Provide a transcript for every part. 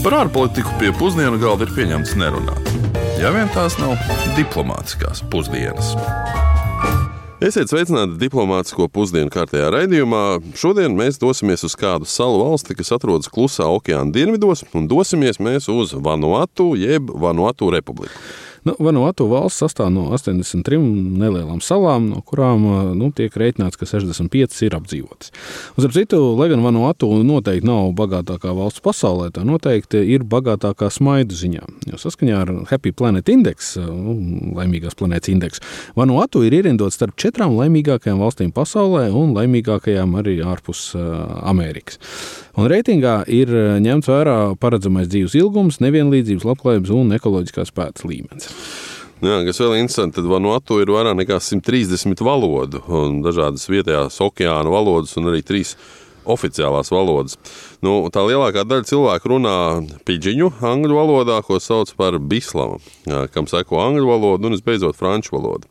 Par ārpolitiku pie pusdienu galda ir pieņemts nerunāt. Ja vien tās nav diplomātiskās pusdienas. Esiet sveicināti diplomātsko pusdienu kārtējā raidījumā. Šodien mēs dosimies uz kādu salu valsti, kas atrodas klusā okeāna dienvidos, un dosimies mēs uz Vanuatu jeb Vanuatu republiku. Nu, Vanuatu valsts sastāv no 83 nelielām salām, no kurām nu, tiek rēķināts, ka 65 ir apdzīvotas. Un, ar citu, lai gan Vanuatu noteikti nav bagātākā valsts pasaulē, tā noteikti ir bagātākā smaidu ziņā. Jo saskaņā ar Happy Planet Index, nu, laimīgās planētas indeksu, Vanuatu ir ierindots starp četrām laimīgākajām valstīm pasaulē un laimīgākajām arī ārpus Amerikas. Un reitingā ir ņemts vērā paredzamais dzīves ilgums, nevienlīdzības, labklājības un ekoloģiskās pēdas līmenis. Jā, kas vēl ir interesanti, tad Vanuatu ir vairāk nekā 130 valodu, dažādas vietējās okeāna valodas, un arī trīs oficiālās valodas. Nu, tā lielākā daļa cilvēku runā pidžiņu, angļu valodā, ko sauc par bislamu, kam seko angļu valoda un visbeidzot franču valoda.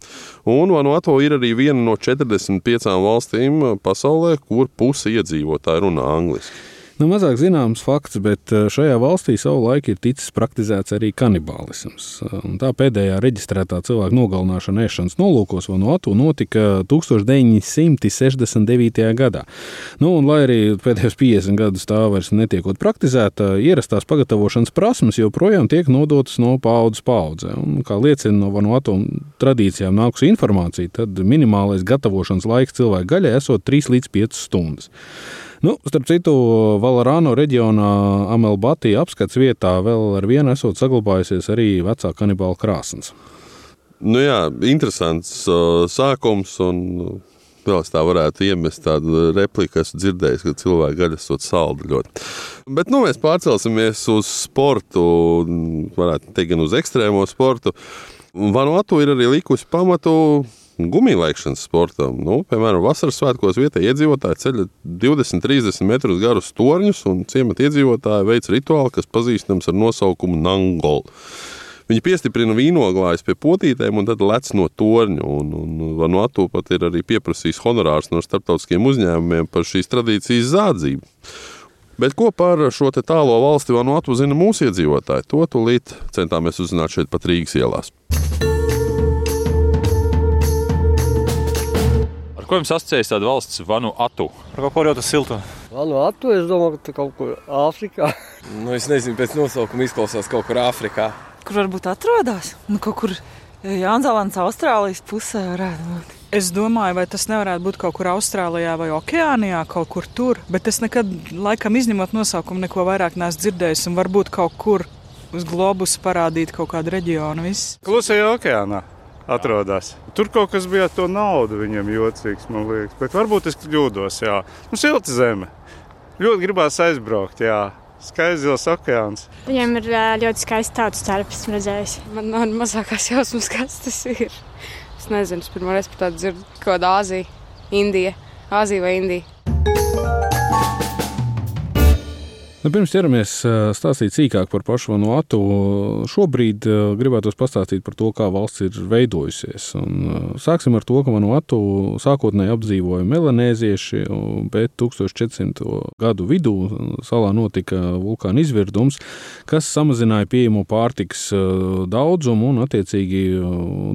Un Vanuatu ir arī viena no 45 valstīm pasaulē, kur pusi iedzīvotāji runā angliski. Nu, mazāk zināms fakts, bet eh, šajā valstī savulaik ir ticis praktizēts arī kanibālisms. Un tā pēdējā reģistrētā cilvēka nogalināšana ēšanas nolūkos Vanuatu notika 1969. gadā. Nu, un, lai arī pēdējos 50 gadus tā vairs netiekot praktizēta, ierastās pagatavošanas prasmes joprojām tiek nodotas no paudzes paudzē. Un, kā liecina no Vanuatu tradīcijām nākusi informācija, tad minimālais gatavošanas laiks cilvēka gaļai esot 3 līdz 5 stundas. Nu, starp citu, Valarāno reģionā Amelbatija apskats vietā vēl ar vienu esot saglabājusies arī vecā kanibāla krāsnes. Nu jā, interesants uh, sākums. Un... Vēl es tā varētu iemest tādu repliku, esmu dzirdējis, ka cilvēki gaļa esot saldi ļoti. Bet nu, mēs pārcelsimies uz sportu, varētu teikt, gan uz ekstrēmo sportu. Vanuatu ir arī likusi pamatu gumijlaikšanas sportam. Nu, piemēram, vasaras svētkos vietējie iedzīvotāji ceļ 20-30 metrus garus torņus, un ciemata iedzīvotāji veic rituālu, kas pazīstams ar nosaukumu Nangol. Viņi piestiprina vīnoglājus pie potītēm un tad lec no torņa. Un, un Vanuatu pat ir arī pieprasījis honorārs no starptautiskiem uzņēmumiem par šīs tradīcijas zādzību. Bet ko par šo tālo valsti Vanuatu zina mūsu iedzīvotāji? To tūlīt centāmies uzzināt šeit pat Rīgas ielās. Ko jums asociējas tāda valsts Vanuatu? Ar kaut ko ļoti siltu. Vanuatu, es domāju, ka kaut kur Āfrikā. nu, es nezinu, pēc nosaukuma izklausās kaut kur Āfrikā. Kur varbūt atrodas? Nu, kaut kur Jaunzēlandes, Austrālijas pusē varētu būt. Es domāju, vai tas nevarētu būt kaut kur Austrālijā vai Okeānijā, kaut kur tur. Bet es nekad, laikam, izņemot nosaukumu, neko vairāk neesmu dzirdējis. Un varbūt kaut kur uz globusa parādīt kaut kādu reģionu. Klusajā okeānā atrodas. Tur kaut kas bija ar to naudu viņam jocīgs, man liekas. Bet varbūt es kļūdos. Jā. Nu, silta zeme. Ļoti gribās aizbraukt. Jā. Skaists zils okeāns. Viņam ir ļoti skaists tautas tērps, redzējis. Man nav mazākās jausmas, kas tas ir. Es nezinu, es pirmo reizi par tādu dzirdu. Kaut kāda Āzija, Indija, Āzija vai Indija. Nu, pirms ķeramies stāstīt sīkāk par pašu Vanuatu, šobrīd gribētu pastāstīt par to, kā valsts ir veidojusies. Un sāksim ar to, ka Vanuatu sākotnēji apdzīvoja melanēzieši, bet 1400. gadu vidū salā notika vulkāna izvirdums, kas samazināja pieejamo pārtikas daudzumu un, attiecīgi,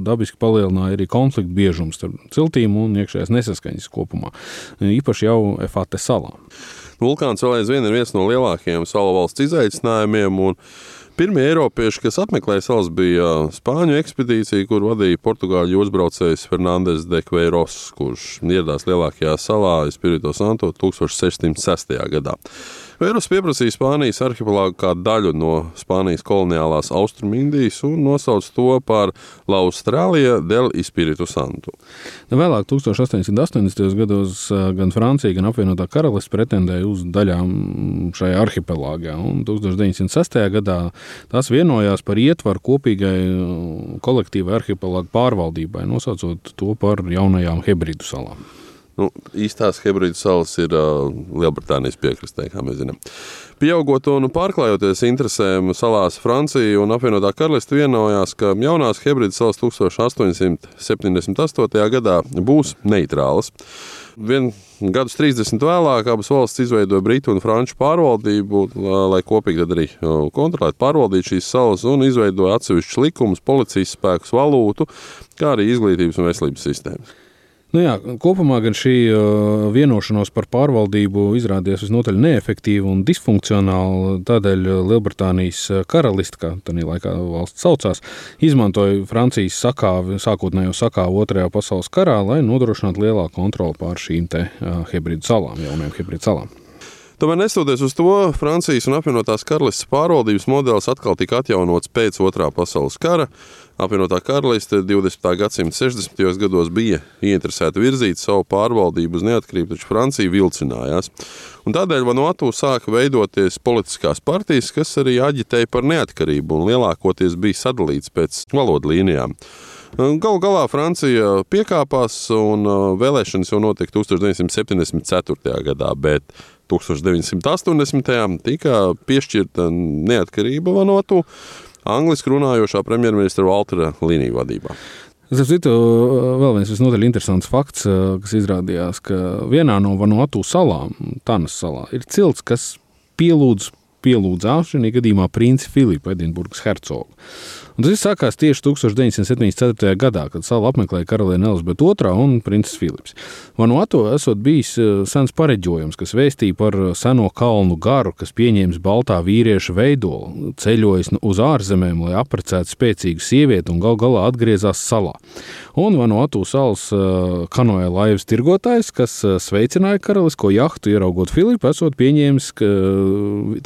dabiski palielināja arī konfliktu biežumu starp ciltīm un iekšējās nesaskaņas kopumā, īpaši jau Efate salā. Vulkāns vēl aizvien ir viens no lielākajiem salu valsts izaicinājumiem. Pirmie eiropieši, kas apmeklēja salas, bija Spāņu ekspedīcija, kur vadīja portugāļu uzbraucējs Fernandes de Queiroz, kurš ieradās lielākajā salā Espirito Santo 1606. gadā. Vērus pieprasīja Spānijas arhipelāgu kā daļu no Spānijas koloniālās Austrumindijas un nosauca to par La Austrālija del Espiritu Santu. Nu, vēlāk, 1880. gados, gan Francija, gan apvienotā karalists pretendēja uz daļām šajā arhipelāgā. Un 1906. gadā tās vienojās par ietvaru kopīgai kolektīvai arhipelāgu pārvaldībai, nosaucot to par jaunajām Hebridu salām. Nu, īstās hibrīdu salas ir uh, Lielbritānijas piekrastē, kā mēs zinām. Pieaugot un pārklājoties interesēm, salās Francija un apvienotā karaliste vienojās, ka jaunās hibrīdu salas 1878. gadā būs neitrālas. Vien gadus 30 vēlāk abas valstis izveidoja Britu un Franču pārvaldību, lai kopīgi arī kontrolētu, pārvaldītu šīs salas un izveidoja atsevišķus likumus, policijas spēkus, valūtu, kā arī izglītības un veselības sistēmas. Nu jā, kopumā gan šī uh, vienošanās par pārvaldību izrādījās visnotaļ neefektīva un disfunkcionāla. Tādēļ Lielbritānijas karaliste, kā tā laikā valsts saucās, izmantoja Francijas sakāvi, sākotnējo sakāvu Otrajā pasaules karā, lai nodrošinātu lielāku kontroli pār šīm te uh, hibrīdu salām, jaunajām hibrīdu salām. Tomēr, nestoties uz to, Francijas un apvienotās karalistes pārvaldības modelis atkal tika atjaunots pēc Otrā pasaules kara. Apvienotā karaliste 20. gadsimta 60. gados bija ieinteresēta virzīt savu pārvaldību uz neatkarību, taču Francija vilcinājās. Un tādēļ Vanuatu sāka veidoties politiskās partijas, kas arī aģitēja par neatkarību un lielākoties bija sadalīts pēc valodu līnijām. Galu galā Francija piekāpās, un uh, vēlēšanas jau notika 1974. gadā, bet 1980. tika piešķirta neatkarība Vanuatu angliski runājošā premjerministra Waltera līniju vadībā. Starp citu, vēl viens visnotaļ interesants fakts, kas izrādījās, ka vienā no Vanuatu salām, Tanas salā, ir cilts, kas pielūdz, pielūdzās šajā gadījumā princi Filipu Edinburgas hercogu. Un tas sākās tieši 1974. gadā, kad salu apmeklēja karaliene Elizabete II un princis Filips. Vanuatu esot bijis eh, sens pareģojums, kas vēstīja par eh, seno kalnu garu, kas pieņēmis baltā vīrieša veidolu, ceļojis uz ārzemēm, lai apprecētu spēcīgu sievieti un gal galā atgriezās salā. Un Vanuatu salas eh, kanoja laivas tirgotājs, kas sveicināja karalisko jahtu, ieraugot Filipu, esot pieņēmis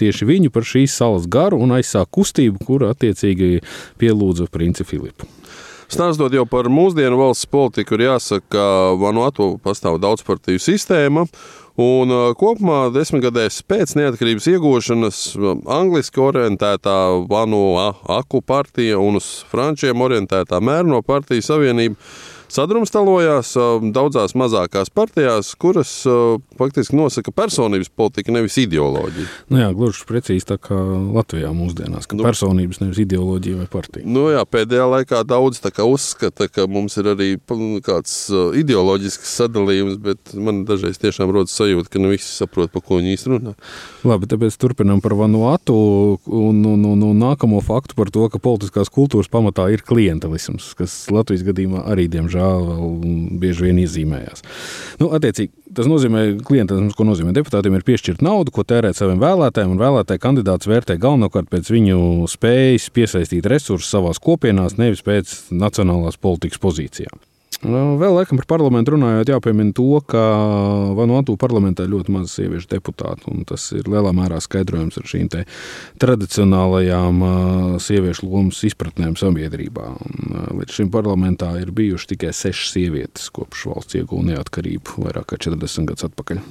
tieši viņu par šīs salas garu un aizsāk kustību, kur attiecīgi pielūdza princi Filipu. Stāstot jau par mūsdienu valsts politiku, ir jāsaka, ka Vanuatu pastāv daudzpartiju sistēma. Un kopumā desmitgadēs pēc neatkarības iegūšanas angliski orientētā Vanu Aku partija un uz frančiem orientētā Mērno partija savienība sadrumstalojās daudzās mazākās partijās, kuras faktiski nosaka personības politika, nevis ideoloģija. Nu jā, gluži precīzi tā kā Latvijā mūsdienās, ka nu, personības nevis ideoloģija vai partija. Nu jā, pēdējā laikā daudz uzskata, ka mums ir arī kāds ideoloģisks sadalījums, bet man dažreiz tiešām rodas sajūta, ka ne visi saprot, pa ko viņi īsti runā. Labi, tāpēc turpinām par Vanuatu un, un, un, un nākamo faktu par to, ka politiskās kultūras pamatā ir klientelisms, kas Latvijas gadījumā arī, diemžēl, bieži vien iezīmējās. Nu, attiecīgi, tas nozīmē, klientelisms, ko nozīmē deputātiem, ir piešķirt naudu, ko tērēt saviem vēlētājiem, un vēlētāji kandidāts vērtē galvenokārt pēc viņu spējas piesaistīt resursus savās kopienās, nevis pēc nacionālās politikas pozīcijām. Nu, vēl laikam par parlamentu runājot, jāpiemina to, ka Vanuatu parlamentā ir ļoti maz sieviešu deputātu. Tas ir lielā mērā skaidrojums ar šīm tradicionālajām sieviešu lomas izpratnēm sabiedrībā. Līdz šim parlamentā ir bijušas tikai sešas sievietes kopš valsts iegūta neatkarību vairāk kā 40 gadus atpakaļ.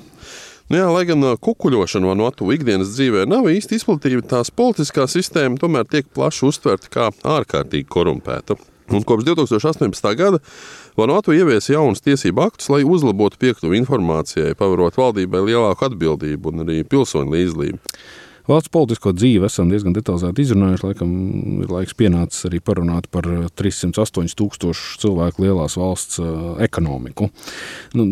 Nu jā, lai gan kukuļošana Vanuatu ikdienas dzīvē nav īsti izplatīta, tās politiskā sistēma tomēr tiek plaši uztverta kā ārkārtīgi korumpēta. Un kopš 2018. gada Vanuatu ievies jaunus tiesību aktus, lai uzlabotu piekļuvi informācijai, pavarot valdībai lielāku atbildību un arī pilsoņu līdzdalību. Valsts politisko dzīvi esam diezgan detalizēti izrunājuši. Laikam ir laiks pienācis arī parunāt par 308 tūkstošu cilvēku lielās valsts uh, ekonomiku. Nu,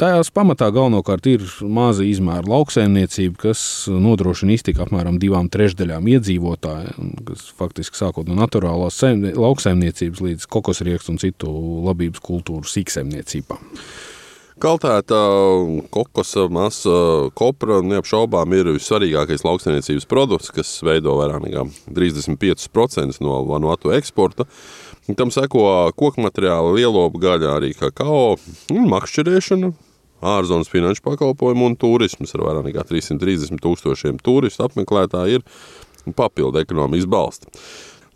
tajās pamatā galvenokārt ir maza izmēra lauksaimniecība, kas nodrošina iztiku apmēram divām trešdaļām iedzīvotāju, kas faktiski sākot no naturālās lauksaimniecības līdz kokosriekstu un citu labības kultūru sīksaimniecībām. Kaltēta kokosa masa, kopra neapšaubām ir vissvarīgākais lauksaimniecības produkts, kas veido vairāk nekā 35% no Vanuatu eksporta. Tam seko koku materiāli, lielopu gaļa, arī kakao, makšķerēšana, ārzonas finanšu pakalpojumu un turisms ar vairāk nekā 330 tūkstošiem turistu apmeklētāju ir papildu ekonomikas balsts.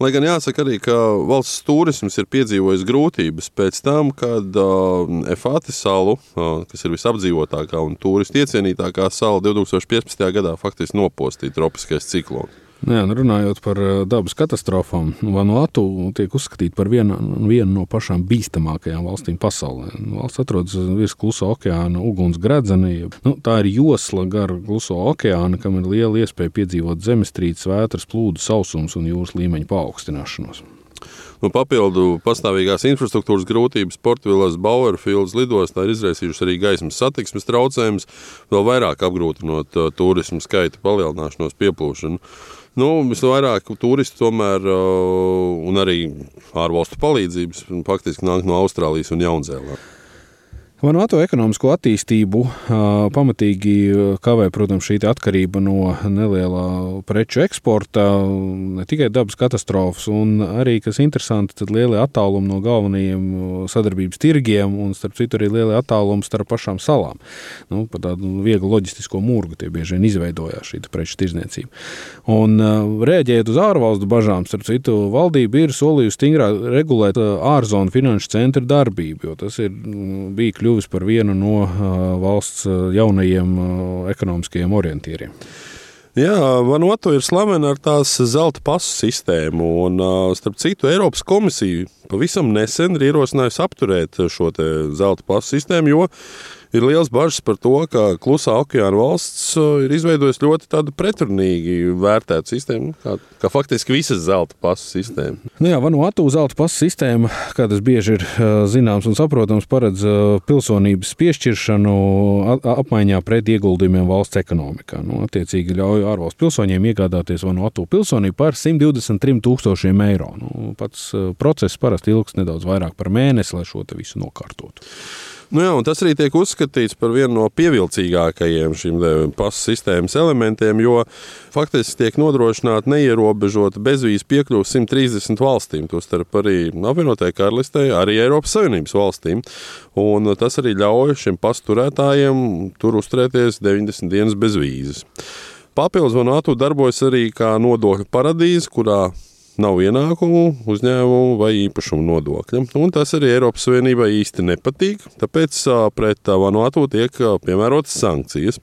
Lai gan jāsaka arī, ka valsts turisms ir piedzīvojis grūtības pēc tam, kad uh, Efāti salu, uh, kas ir visapdzīvotākā un turistu iecienītākā sala, 2015. gadā faktiski nopostīja tropiskais ciklons. Jā, nu runājot par eh, dabas katastrofām, Vanuatu tiek uzskatīta par vienu, vienu no pašām bīstamākajām valstīm pasaulē. Valsts atrodas virs Klusa okeāna uguns gredzenī. Nu, tā ir josla gar Kluso okeāna, kam ir liela iespēja piedzīvot zemestrīces, vētras, plūdu, sausums un jūras līmeņa paaugstināšanos. Nu, papildu pastāvīgās infrastruktūras grūtības Portugāles Bauerfields lidostā ir izraisījušas arī gaismas satiksmes traucējumus, vēl vairāk apgrūtinot uh, turismu skaita palielināšanos, pieplūšanu. Nu, visvairāk turistu tomēr, uh, un arī ārvalstu palīdzības, faktiski nāk no Austrālijas un Jaunzēlandes. Vanuatu ekonomisko attīstību pamatīgi kavē, protams, šī atkarība no nelielā preču eksporta, ne tikai dabas katastrofas, un arī, kas interesanti, tad lielie attālumi no galvenajiem sadarbības tirgiem, un starp citu arī lielie attālumi starp pašām salām. Nu, par tādu vieglu loģistisko mūrgu tie bieži vien izveidojās šī preču tirzniecība. Un rēģējot uz ārvalstu bažām, starp citu, valdība ir solījusi stingrāk regulēt ārzonu finanšu centru darbību, jo tas ir bija kļuvis kļuvis par vienu no valsts jaunajiem ekonomiskajiem orientieriem. Jā, Vanuatu ir slavena ar tās zelta pasu sistēmu, un starp citu Eiropas komisija pavisam nesen ir ierosinājusi apturēt šo zelta pasu sistēmu, jo ir liels bažas par to, ka klusā okeāna valsts uh, ir izveidojusi ļoti pretrunīgi vērtētu sistēmu, kā, kā faktiski visas zelta pasu sistēma. Nu jā, Vanuatu zelta pasu sistēma, kā tas bieži ir uh, zināms un saprotams, paredz uh, pilsonības piešķiršanu apmaiņā pret ieguldījumiem valsts ekonomikā. Nu, attiecīgi ļauj ārvalstu pilsoņiem iegādāties Vanuatu pilsonību par 123 tūkstošiem eiro. Nu, pats process parasti ilgs nedaudz vairāk par mēnesi, lai šo visu nokārtotu. Nu jā, tas arī tiek uzskatīts par vienu no pievilcīgākajiem šīm pasu sistēmas elementiem, jo faktiski tiek nodrošināta neierobežota bezvīzu piekļuve 130 valstīm, tostarp arī apvienotajai karalistē, arī Eiropas Savienības valstīm. Un tas arī ļauj šiem pasturētājiem tur uzturēties 90 dienas bez vīzes. Papildus Vanuatu darbojas arī kā nodokļu paradīze, kurā nav ienākumu, uzņēmumu vai īpašumu nodokļa. Un tas arī Eiropas Savienībai īsti nepatīk, tāpēc pret Vanuatu tiek piemērotas sankcijas.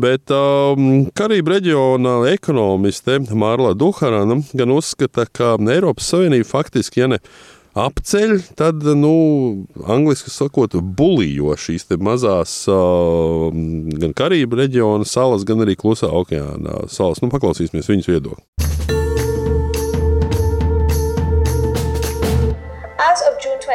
Bet um, Karību reģiona ekonomiste Mārla Duharana gan uzskata, ka Eiropas Savienība faktiski, ja ne apceļ, tad, nu, angļuiski sakot, bulijo šīs mazās uh, gan Karību reģiona salas, gan arī Klusā okeāna salas. Nu, paklausīsimies viņas viedokli.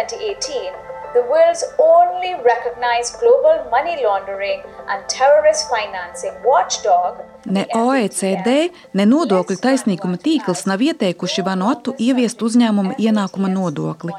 2018, the world's only recognized global money laundering and terrorist financing watchdog Ne OECD, ne nodokļu taisnīguma tīkls nav ieteikuši Vanuatu ieviest uzņēmuma ienākuma nodokli.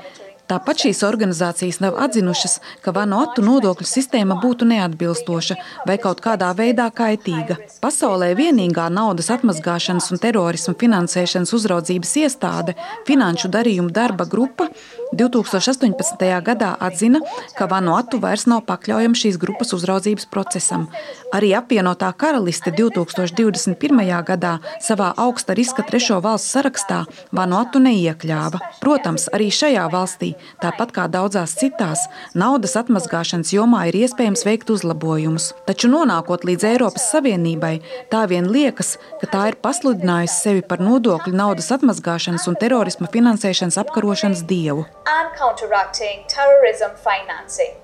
Tāpat šīs organizācijas nav atzinušas, ka Vanuatu nodokļu sistēma būtu neatbilstoša vai kaut kādā veidā kaitīga. Pasaulē vienīgā naudas atmazgāšanas un terorismu finansēšanas uzraudzības iestāde, Finanšu darījumu darba grupa, 2018. gadā atzina, ka Vanuatu vairs nav pakļaujama šīs grupas uzraudzības procesam. Arī apvienotā karaliste 2021. gadā savā augsta riska trešo valstu sarakstā Vanuatu neiekļāva. Protams, arī šajā valstī, tāpat kā daudzās citās, naudas atmazgāšanas jomā ir iespējams veikt uzlabojumus. Taču nonākot līdz Eiropas Savienībai, tā vien liekas, ka tā ir pasludinājusi sevi par nodokļu naudas atmazgāšanas un terorisma finansēšanas apkarošanas dievu and counteracting terrorism financing,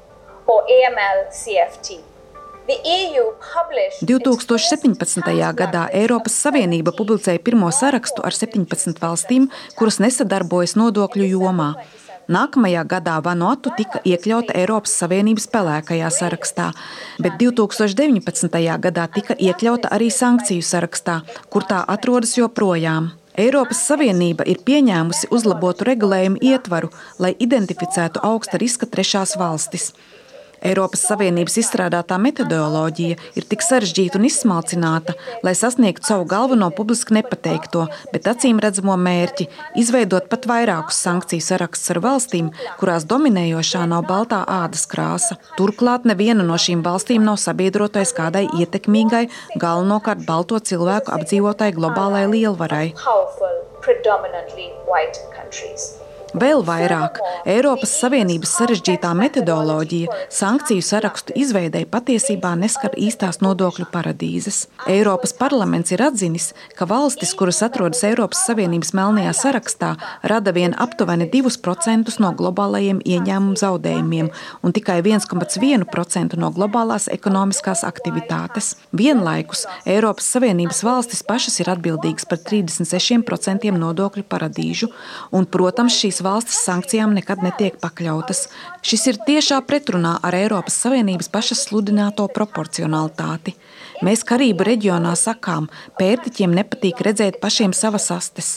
or AML CFT. 2017. gadā Eiropas Savienība publicēja pirmo sarakstu ar 17 valstīm, kuras nesadarbojas nodokļu jomā. Nākamajā gadā Vanuatu tika iekļauta Eiropas Savienības pelēkajā sarakstā, bet 2019. gadā tika iekļauta arī sankciju sarakstā, kur tā atrodas joprojām. Eiropas Savienība ir pieņēmusi uzlabotu regulējumu ietvaru, lai identificētu augsta riska trešās valstis. Eiropas Savienības izstrādātā metodoloģija ir tik sarežģīta un izsmalcināta, lai sasniegtu savu galveno publiski nepateikto, bet acīm redzamo mērķi - izveidot pat vairākus sankciju sarakstus ar valstīm, kurās dominējošā nav baltā ādas krāsa. Turklāt neviena no šīm valstīm nav sabiedrotais kādai ietekmīgai, galvenokārt balto cilvēku apdzīvotai globālai lielvarai. Powerful, predominantly white countries. Vēl vairāk, Eiropas Savienības sarežģītā metodoloģija sankciju sarakstu izveidēji patiesībā neskar īstās nodokļu paradīzes. Eiropas parlaments ir atzinis, ka valstis, kuras atrodas Eiropas Savienības melnajā sarakstā, rada vien aptuveni 2% no globālajiem ieņēmumu zaudējumiem un tikai 1,1% no globālās ekonomiskās aktivitātes. Vienlaikus Eiropas Savienības valstis pašas ir atbildīgas par 36% nodokļu paradīžu, un, protams, šīs valstis sankcijām nekad netiek pakļautas. Šis ir tiešā pretrunā ar Eiropas Savienības pašas sludināto proporcionalitāti. Mēs Karību reģionā sakām, pērtiķiem nepatīk redzēt pašiem savas astes.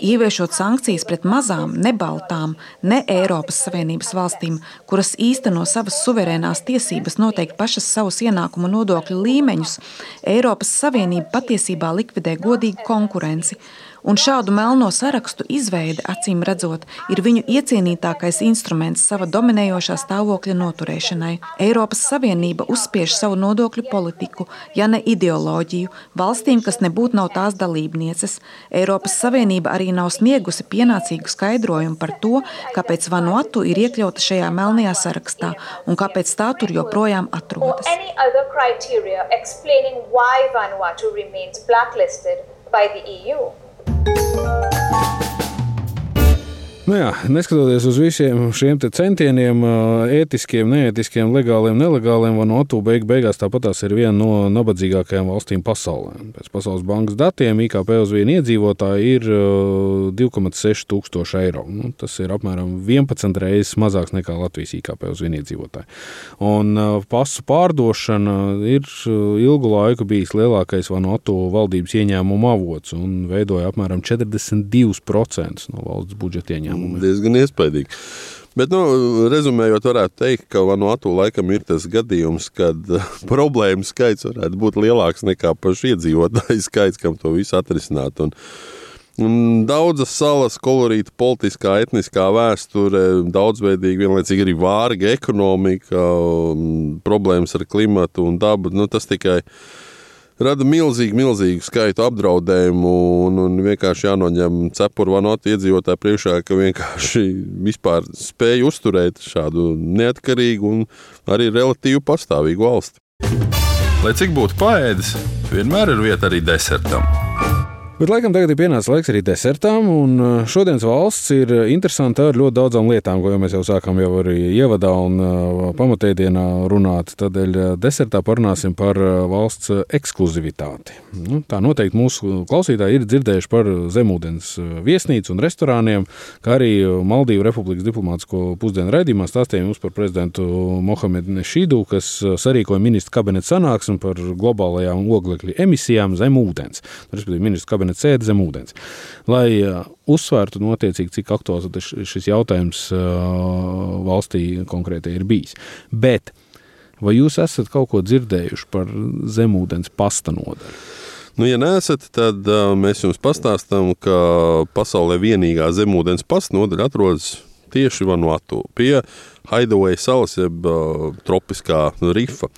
Ieviešot sankcijas pret mazām, nebaltām, ne Eiropas Savienības valstīm, kuras īsteno savas suverēnās tiesības noteikt pašas savus ienākumu nodokļu līmeņus, Eiropas Savienība patiesībā likvidē godīgu konkurenci. Un šādu melno sarakstu izveide, acīm redzot, ir viņu iecienītākais instruments sava dominējošā stāvokļa noturēšanai. Eiropas Savienība uzspiež savu nodokļu politiku, ja ne ideoloģiju, valstīm, kas nebūtu nav tās dalībnieces. Eiropas Savienība arī nav sniegusi pienācīgu skaidrojumu par to, kāpēc Vanuatu ir iekļauta šajā melnajā sarakstā un kāpēc tā tur joprojām atrodas. by the EU. Nu jā, neskatoties uz visiem šiem centieniem, ētiskiem, neētiskiem, legāliem, nelegāliem, Vanuatu beig beigās tāpat ir viena no nabadzīgākajām valstīm pasaulē. Pēc Pasaules bankas datiem IKP uz vienu iedzīvotāju ir 2,6 tūkstoši eiro. Nu, tas ir apmēram 11 reizes mazāks nekā Latvijas IKP uz vienu iedzīvotāju. Un pasu pārdošana ir ilgu laiku bijis lielākais Vanuatu valdības ieņēmuma avots un veidoja apmēram 42% no valsts budžeta ieņēmuma ieņēmumi. Diezgan iespaidīgi. Bet, nu, rezumējot, varētu teikt, ka Vanuatu laikam ir tas gadījums, kad problēmu skaits varētu būt lielāks nekā pašu iedzīvotāju skaits, kam to visu atrisināt. Un, un daudzas salas, kolorīta politiskā, etniskā vēsture, daudzveidīga, vienlaicīgi arī vārga ekonomika, problēmas ar klimatu un dabu. Nu, tas tikai ir rada milzīgu, milzīgu skaitu apdraudējumu. Un, un vienkārši jānoņem cepuru vanotu iedzīvotāju priekšā, ka vienkārši vispār spēj uzturēt šādu neatkarīgu un arī relatīvi pastāvīgu valsti. Lai cik būtu paēdis, vienmēr ir vieta arī desertam. Bet laikam tagad ir pienācis laiks arī desertām, uh, šodienas valsts ir interesanta ar ļoti daudzām lietām, ko jau mēs jau sākām jau arī ievadā un uh, pamatēdienā runāt. Tādēļ uh, desertā parunāsim par valsts ekskluzivitāti. Nu, tā noteikti mūsu klausītāji ir dzirdējuši par zemūdens viesnīcu un restorāniem, kā arī Maldīvu Republikas diplomātsko pusdienu raidījumā stāstījām jums par prezidentu Mohamedu Nešīdu, kas sarīkoja ministru kabineta sanāksmi par globālajām oglekļa emisijām zem ūdens. Respektīvi, ministru kabineta ūdens, ēd zem ūdens. Lai uh, uzsvērtu, notiecīgi, cik aktuāls šis jautājums uh, valstī konkrēti ir bijis. Bet vai jūs esat kaut ko dzirdējuši par zemūdens pasta nodaļu? Nu, ja neesat, tad uh, mēs jums pastāstām, ka pasaulē vienīgā zemūdens pasta nodaļa atrodas tieši Vanuatu pie Haidavai salas, jeb uh, tropiskā rifa.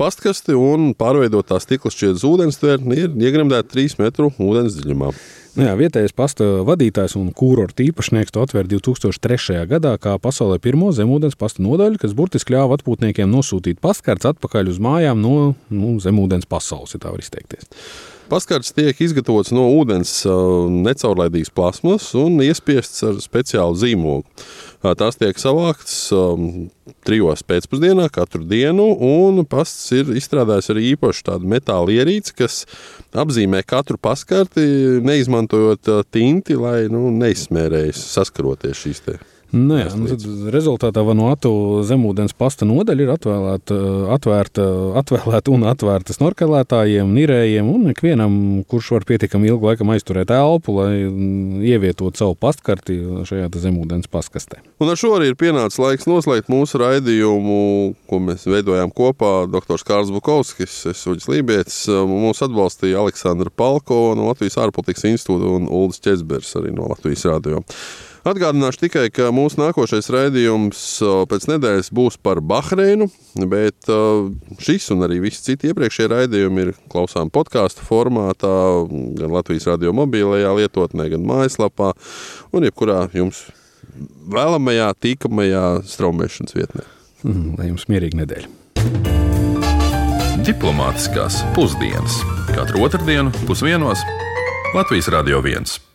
Pastkasti un pārveidotā stikla šķiedras ūdenstvertne ir iegremdēta 3 metru ūdens dziļumā. Nu jā, vietējais pasta vadītājs un kūrorta īpašnieks to atvēra 2003. gadā kā pasaulē pirmo zemūdens pasta nodaļu, kas burtiski ļāva atpūtniekiem nosūtīt pastkartes atpakaļ uz mājām no nu, zemūdens pasaules, ja tā var izteikties. Paskarts tiek izgatavots no ūdens necaurlaidīgas plasmas un iespiests ar speciālu zīmogu. Tās tiek savāktas um, trijos pēcpusdienā katru dienu, un pasts ir izstrādājis arī īpašu tādu metāla ierīci, kas apzīmē katru paskarti, neizmantojot tinti, lai nu, neizsmērējas saskaroties šīs te Nu, nu, rezultātā Vanuatu zemūdens pasta nodaļa ir atvēlēta, atvērta, atvēlēta un atvērta snorkelētājiem, nirējiem un ikvienam, kurš var pietiekami ilgu laiku aizturēt elpu, lai ievietotu savu pastkarti šajā zemūdens paskastē. Un ar šo arī ir pienācis laiks noslēgt mūsu raidījumu, ko mēs veidojām kopā. Dr. Kārls Bukovskis, Suģis Lībijams, mūs atbalstīja Aleksandra Palko no Latvijas ārpolitikas institūta un Uldis Česbers arī no Latvijas radio. Atgādināšu tikai, ka mūsu nākošais raidījums pēc nedēļas būs par Bahreinu, bet šis un arī visi citi iepriekšējie raidījumi ir klausām podkāstu formātā, gan Latvijas radio mobilajā lietotnē, gan mājaslapā un jebkurā jums vēlamajā, tīkamajā straumēšanas vietnē. Mm, lai jums mierīga nedēļa. Diplomātiskās pusdienas katru otrdienu pusdienos Latvijas Radio 1.